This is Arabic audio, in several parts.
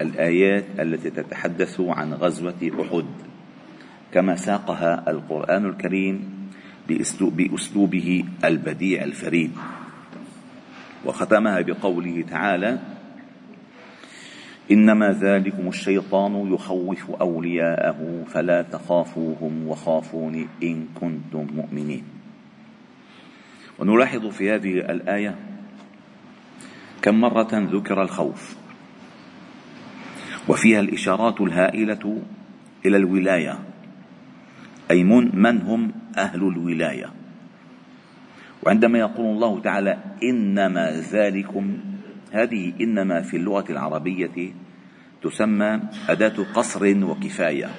الآيات التي تتحدث عن غزوة أحد كما ساقها القرآن الكريم بأسلوبه البديع الفريد. وختمها بقوله تعالى إنما ذلكم الشيطان يخوف أولياءه فلا تخافوهم وخافون إن كنتم مؤمنين. ونلاحظ في هذه الآية كم مرة ذكر الخوف. وفيها الإشارات الهائلة إلى الولاية. اي من هم أهل الولاية؟ وعندما يقول الله تعالى إنما ذلكم هذه إنما في اللغة العربية تسمى أداة قصر وكفاية.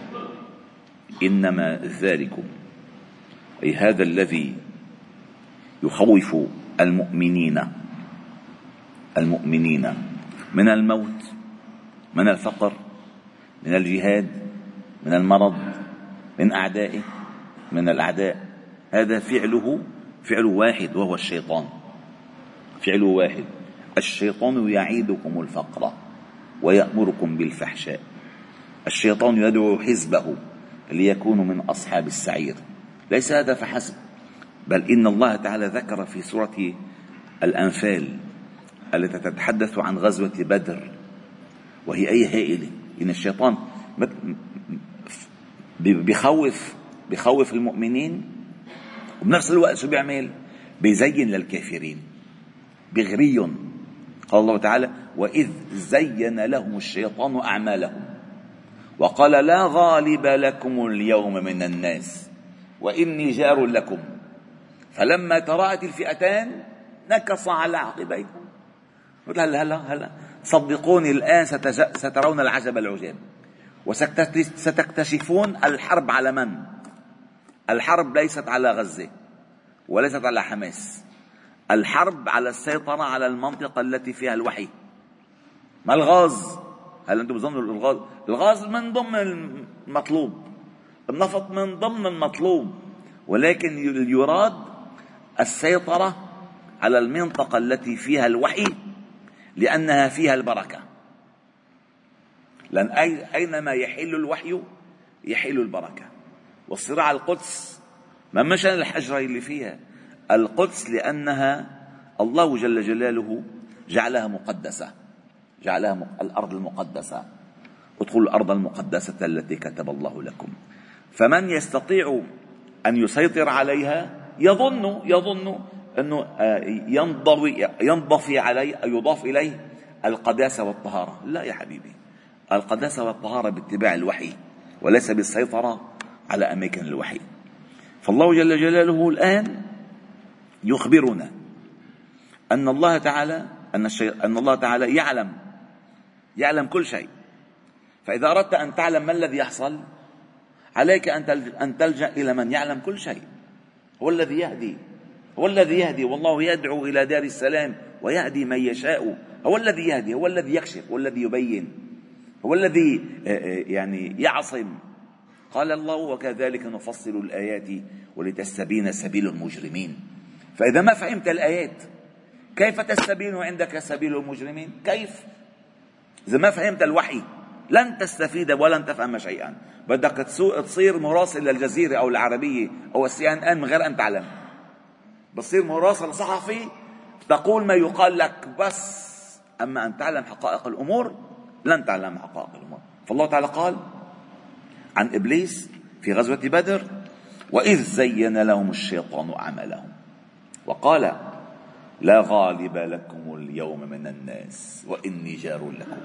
إنما ذلكم أي هذا الذي يخوف المؤمنين المؤمنين من الموت. من الفقر من الجهاد من المرض من أعدائه من الأعداء. هذا فعله فعل واحد وهو الشيطان. فعل واحد. الشيطان يعيدكم الفقر ويأمركم بالفحشاء. الشيطان يدعو حزبه ليكونوا من أصحاب السعير. ليس هذا فحسب بل إن الله تعالى ذكر في سورة الأنفال التي تتحدث عن غزوة بدر. وهي أي هائلة. إن الشيطان بخوف بخوف المؤمنين وبنفس الوقت شو بيعمل؟ بيزين للكافرين. بغريهم. قال الله تعالى وإذ زين لهم الشيطان أعمالهم وقال لا غالب لكم اليوم من الناس وإني جار لكم. فلما تراءت الفئتان نكص على عقبيه هلا هلا هلا. صدقوني الآن سترون العجب العجاب. وستكتشفون الحرب على من؟ الحرب ليست على غزة وليست على حماس. الحرب على السيطرة على المنطقة التي فيها الوحي. ما الغاز؟ هل أنتم بتظنوا الغاز؟ الغاز من ضمن المطلوب. النفط من ضمن المطلوب. ولكن يراد السيطرة على المنطقة التي فيها الوحي لأنها فيها البركة. لأن أينما يحل الوحي يحل البركة. والصراع القدس ما مشان الحجرة اللي فيها. القدس لأنها الله جل جلاله جعلها مقدسة. جعلها الأرض المقدسة. ادخلوا الأرض المقدسة التي كتب الله لكم. فمن يستطيع أن يسيطر عليها يظن يظن أنه آه، ينضوي ينضفي عليه يضاف إليه القداسة والطهارة. لا يا حبيبي القداسة والطهارة باتباع الوحي وليس بالسيطرة على أماكن الوحي. فالله جل جلاله الآن يخبرنا أن الله تعالى أن, الشي... أن الله تعالى يعلم يعلم كل شيء. فإذا أردت أن تعلم ما الذي يحصل عليك أن تلجأ إلى من يعلم كل شيء. هو الذي يهدي. هو الذي يهدي والله يدعو إلى دار السلام ويهدي من يشاء. هو الذي يهدي هو الذي يكشف هو الذي يبين هو الذي آه، آه، يعني يعصم. قال الله وكذلك نفصل الآيات ولتستبين سبيل المجرمين. فإذا ما فهمت الآيات كيف تستبين عندك سبيل المجرمين؟ كيف؟ إذا ما فهمت الوحي لن تستفيد ولن تفهم شيئا. بدك تصير مراسل للجزيرة أو العربية أو السي إن إن من غير أن تعلم. بتصير مراسل صحفي تقول ما يقال لك بس. أما أن تعلم حقائق الأمور لن تعلم حقائق الأمور. فالله تعالى قال عن إبليس في غزوة بدر وإذ زين لهم الشيطان أعمالهم وقال لا غالب لكم اليوم من الناس وإني جار لكم.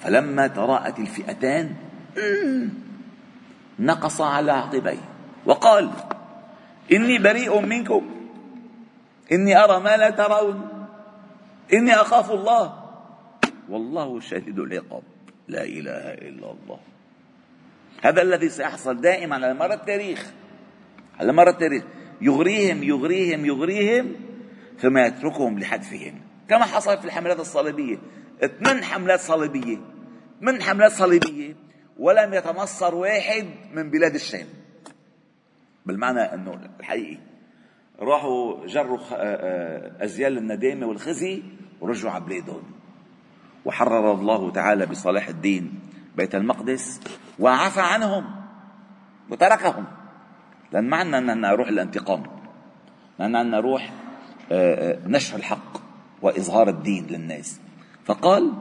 فلما تراءت الفئتان نقص على عقبيه وقال إني بريء منكم. إني أرى ما لا ترون. إني أخاف الله. والله شديد العقاب. لا إله إلا الله. هذا الذي سيحصل دائما على مر التاريخ. على مر التاريخ. يغريهم يغريهم يغريهم ثم يتركهم لحتفهم كما حصل في الحملات الصليبية. ثمان حملات صليبية. من حملات صليبية؟ ولم يتنصر واحد من بلاد الشام. بالمعنى إنه الحقيقي. راحوا جروا آه، آه، أزيال الندامة والخزي ورجعوا على بلادهم. وحرر الله تعالى بصلاح الدين بيت المقدس وعفى عنهم وتركهم. لأن ما عندنا أن روح الانتقام. لأن عندنا روح آه، نشر الحق وإظهار الدين للناس. فقال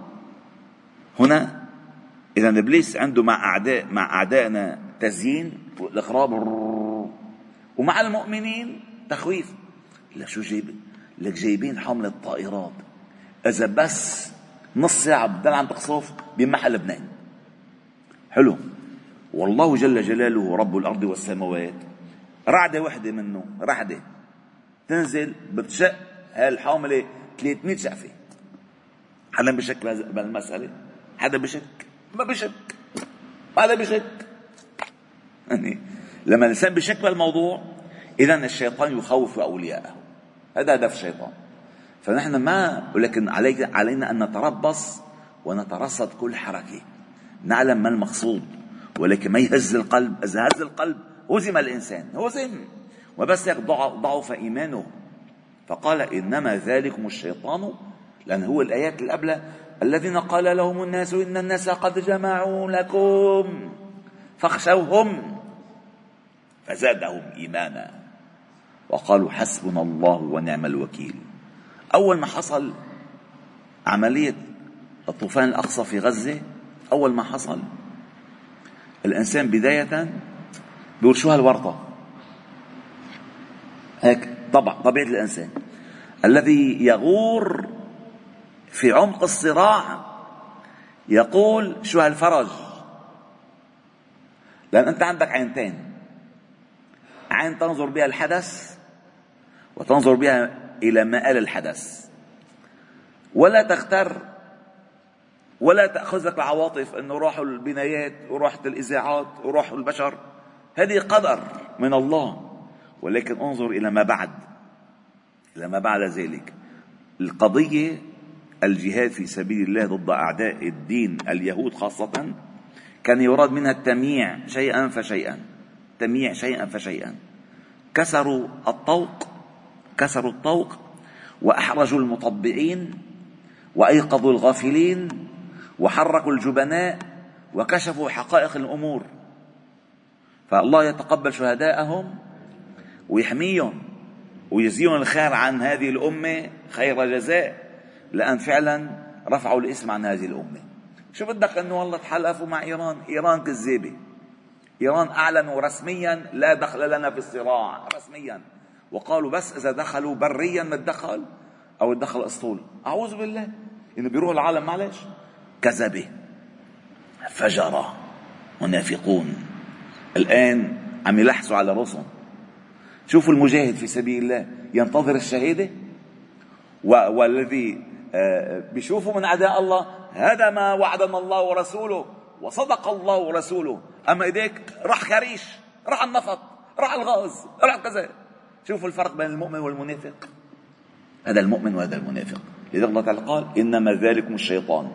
هنا إذا إبليس عنده مع أعداء مع أعدائنا تزيين والإخراب ومع المؤمنين تخويف لك شو جايبين لك جايبين حملة طائرات إذا بس نص ساعة بدل عم تقصف بمحل لبنان حلو. والله جل جلاله رب الأرض والسماوات رعدة وحدة منه رعدة. تنزل بتشق هالحاملة 300 شقفة. حدا بشك بهالمسألة؟ حدا بشك؟ ما بشك. ما حدا بشك. يعني لما الإنسان بشك بالموضوع إذا الشيطان يخوف أولياءه. هذا هدف الشيطان. فنحن ما ولكن عليك علينا أن نتربص ونترصد كل حركة. نعلم ما المقصود ولكن ما يهز القلب إذا هز القلب هزم الإنسان هزم. وبس ضعف إيمانه. فقال إنما ذلكم الشيطان لأن هو الآيات الأبلى الذين قال لهم الناس إن الناس قد جمعوا لكم فاخشوهم فزادهم إيمانا. وقالوا حسبنا الله ونعم الوكيل. أول ما حصل عملية الطوفان الأقصى في غزة أول ما حصل الإنسان بداية بيقول شو هالورطة هيك طبع طبيعة الإنسان. الذي يغور في عمق الصراع يقول شو هالفرج لأن أنت عندك عينتين. عين تنظر بها الحدث وتنظر بها إلى مآل الحدث. ولا تغتر ولا تأخذك العواطف أنه راحوا البنايات وراحت الإذاعات وراحوا البشر. هذه قدر من الله. ولكن انظر إلى ما بعد إلى ما بعد ذلك. القضية الجهاد في سبيل الله ضد أعداء الدين اليهود خاصة كان يراد منها التمييع شيئا فشيئا. تمييع شيئا فشيئا. كسروا الطوق كسروا الطوق وأحرجوا المطبئين وأيقظوا الغافلين وحركوا الجبناء وكشفوا حقائق الأمور. فالله يتقبل شهداءهم ويحميهم ويجزيهم الخير عن هذه الأمة خير جزاء لأن فعلا رفعوا الاسم عن هذه الأمة. شو بدك أنه والله تحالفوا مع إيران. إيران كذابة. إيران أعلنوا رسميا لا دخل لنا في الصراع رسميا. وقالوا بس إذا دخلوا بريا نتدخل أو يتدخل أسطول. أعوذ بالله. إنه بيروح العالم معلش. كذبة. فجر منافقون. الآن عم يلحسوا على رؤوسهم شوفوا المجاهد في سبيل الله. ينتظر الشهادة؟ والذي آه، بيشوفوا من أعداء الله؟ هذا ما وعدنا الله ورسوله. وصدق الله ورسوله. أما إيديك راح خريش راح النفط راح الغاز راح كذا. شوفوا الفرق بين المؤمن والمنافق. هذا المؤمن وهذا المنافق. لذلك الله تعالى قال إنما ذلكم الشيطان.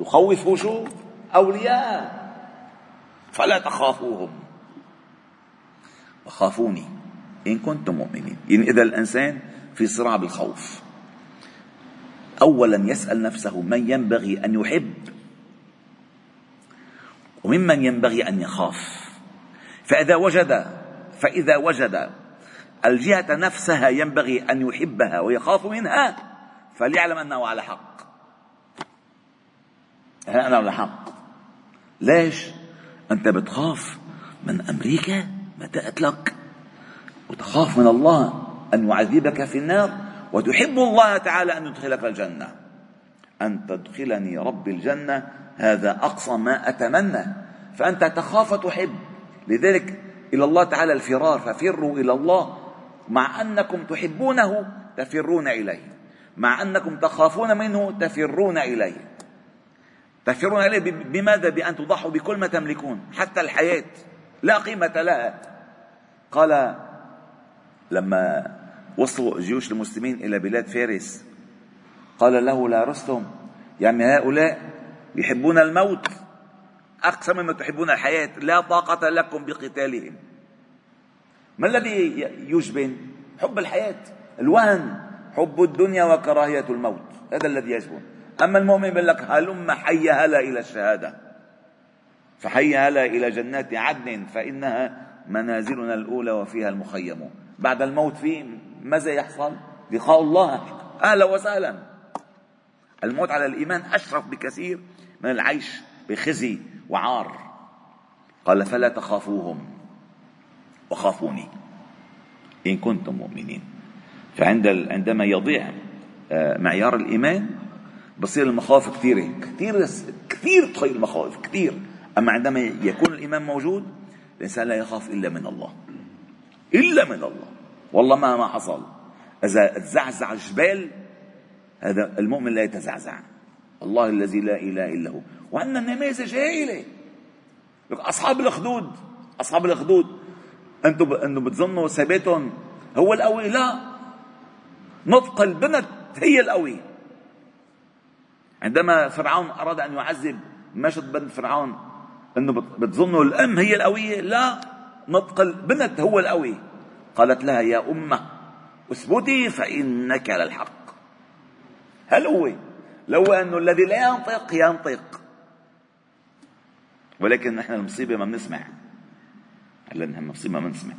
يخوف شو؟ أولياء. فلا تخافوهم. وخافوني إن كنتم مؤمنين. إن إذا الإنسان في صراع بالخوف. أولا يسأل نفسه من ينبغي أن يحب وممن ينبغي أن يخاف. فإذا وجد فإذا وجد الجهة نفسها ينبغي أن يحبها ويخاف منها فليعلم أنه على حق. أنا على حق. ليش؟ أنت بتخاف من أمريكا ما لك وتخاف من الله أن يعذبك في النار وتحب الله تعالى أن يدخلك الجنة. أن تدخلني رب الجنة هذا أقصى ما أتمنى. فأنت تخاف وتحب. لذلك إلى الله تعالى الفرار ففروا إلى الله مع أنكم تحبونه تفرون إليه. مع أنكم تخافون منه تفرون إليه. تكفرون عليه بماذا؟ بأن تضحوا بكل ما تملكون حتى الحياة. لا قيمة لها. قال لما وصلوا جيوش المسلمين إلى بلاد فارس قال له لا رستم يعني هؤلاء يحبون الموت أقسى مما تحبون الحياة لا طاقة لكم بقتالهم. ما الذي يجبن حب الحياة الوهن حب الدنيا وكراهية الموت هذا الذي يجبن أما المؤمن يقول لك هلم حي هلا إلى الشهادة. فحي هلا إلى جنات عدن فإنها منازلنا الأولى وفيها المخيم بعد الموت في ماذا يحصل؟ لقاء الله. أهلا وسهلا. الموت على الإيمان أشرف بكثير من العيش بخزي وعار. قال فلا تخافوهم. وخافوني إن كنتم مؤمنين. فعند عندما يضيع آه، معيار الإيمان بصير المخاوف كثيرة كثير كثير تخيل المخاوف كثير. أما عندما يكون الإيمان موجود الإنسان لا يخاف إلا من الله. إلا من الله. والله ما ما حصل. إذا تزعزع الجبال هذا المؤمن لا يتزعزع. الله الذي لا إله إلا هو. وعندنا نماذج هائلة. أصحاب الأخدود أصحاب الأخدود. أنتم أنتم بتظنوا ثباتهم هو القوي؟ لا. نطق البنت هي القوي. عندما فرعون أراد أن يعذب مشط بنت فرعون أنه بتظنوا الأم هي القوية لا. نطق البنت هو القوي. قالت لها يا أمة اثبتي فإنك للحق. هل هو؟ لو أنه الذي لا ينطق ينطق. ولكن نحن المصيبة ما بنسمع لأنها المصيبة ما بنسمع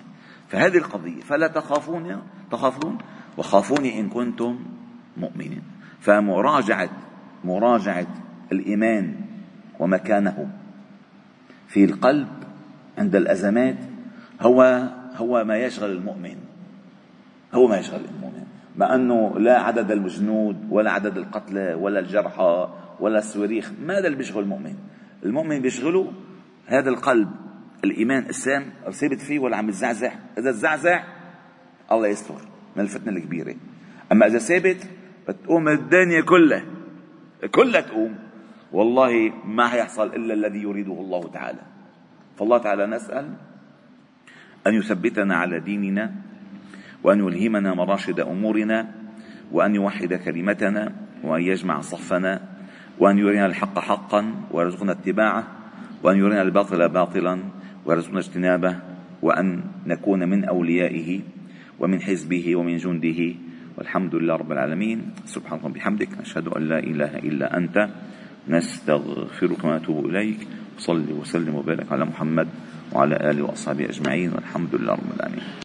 فهذه القضية فلا تخافون تخافون وخافوني إن كنتم مؤمنين. فمراجعة مراجعة الإيمان ومكانه في القلب عند الأزمات هو هو ما يشغل المؤمن. هو ما يشغل المؤمن. مع أنه لا عدد الجنود ولا عدد القتلى ولا الجرحى ولا الصواريخ ماذا اللي بيشغل المؤمن. المؤمن بيشغله هذا القلب. الإيمان السام ثابت فيه ولا عم يتزعزع؟ إذا تزعزع الله يستر من الفتنة الكبيرة. أما إذا ثابت بتقوم الدنيا كلها. كلها تقوم. والله ما هيحصل إلا الذي يريده الله تعالى. فالله تعالى نسأل أن يثبتنا على ديننا وأن يلهمنا مراشد أمورنا وأن يوحد كلمتنا وأن يجمع صفنا وأن يرينا الحق حقا ويرزقنا اتباعه وأن يرينا الباطل باطلا. ويرزقنا اجتنابه وأن نكون من أوليائه ومن حزبه ومن جنده والحمد لله رب العالمين. سبحانك وبحمدك أشهد أن لا إله إلا أنت. نستغفرك ونتوب إليك. صل وسلم وبارك على محمد وعلى آله وأصحابه أجمعين. والحمد لله رب العالمين.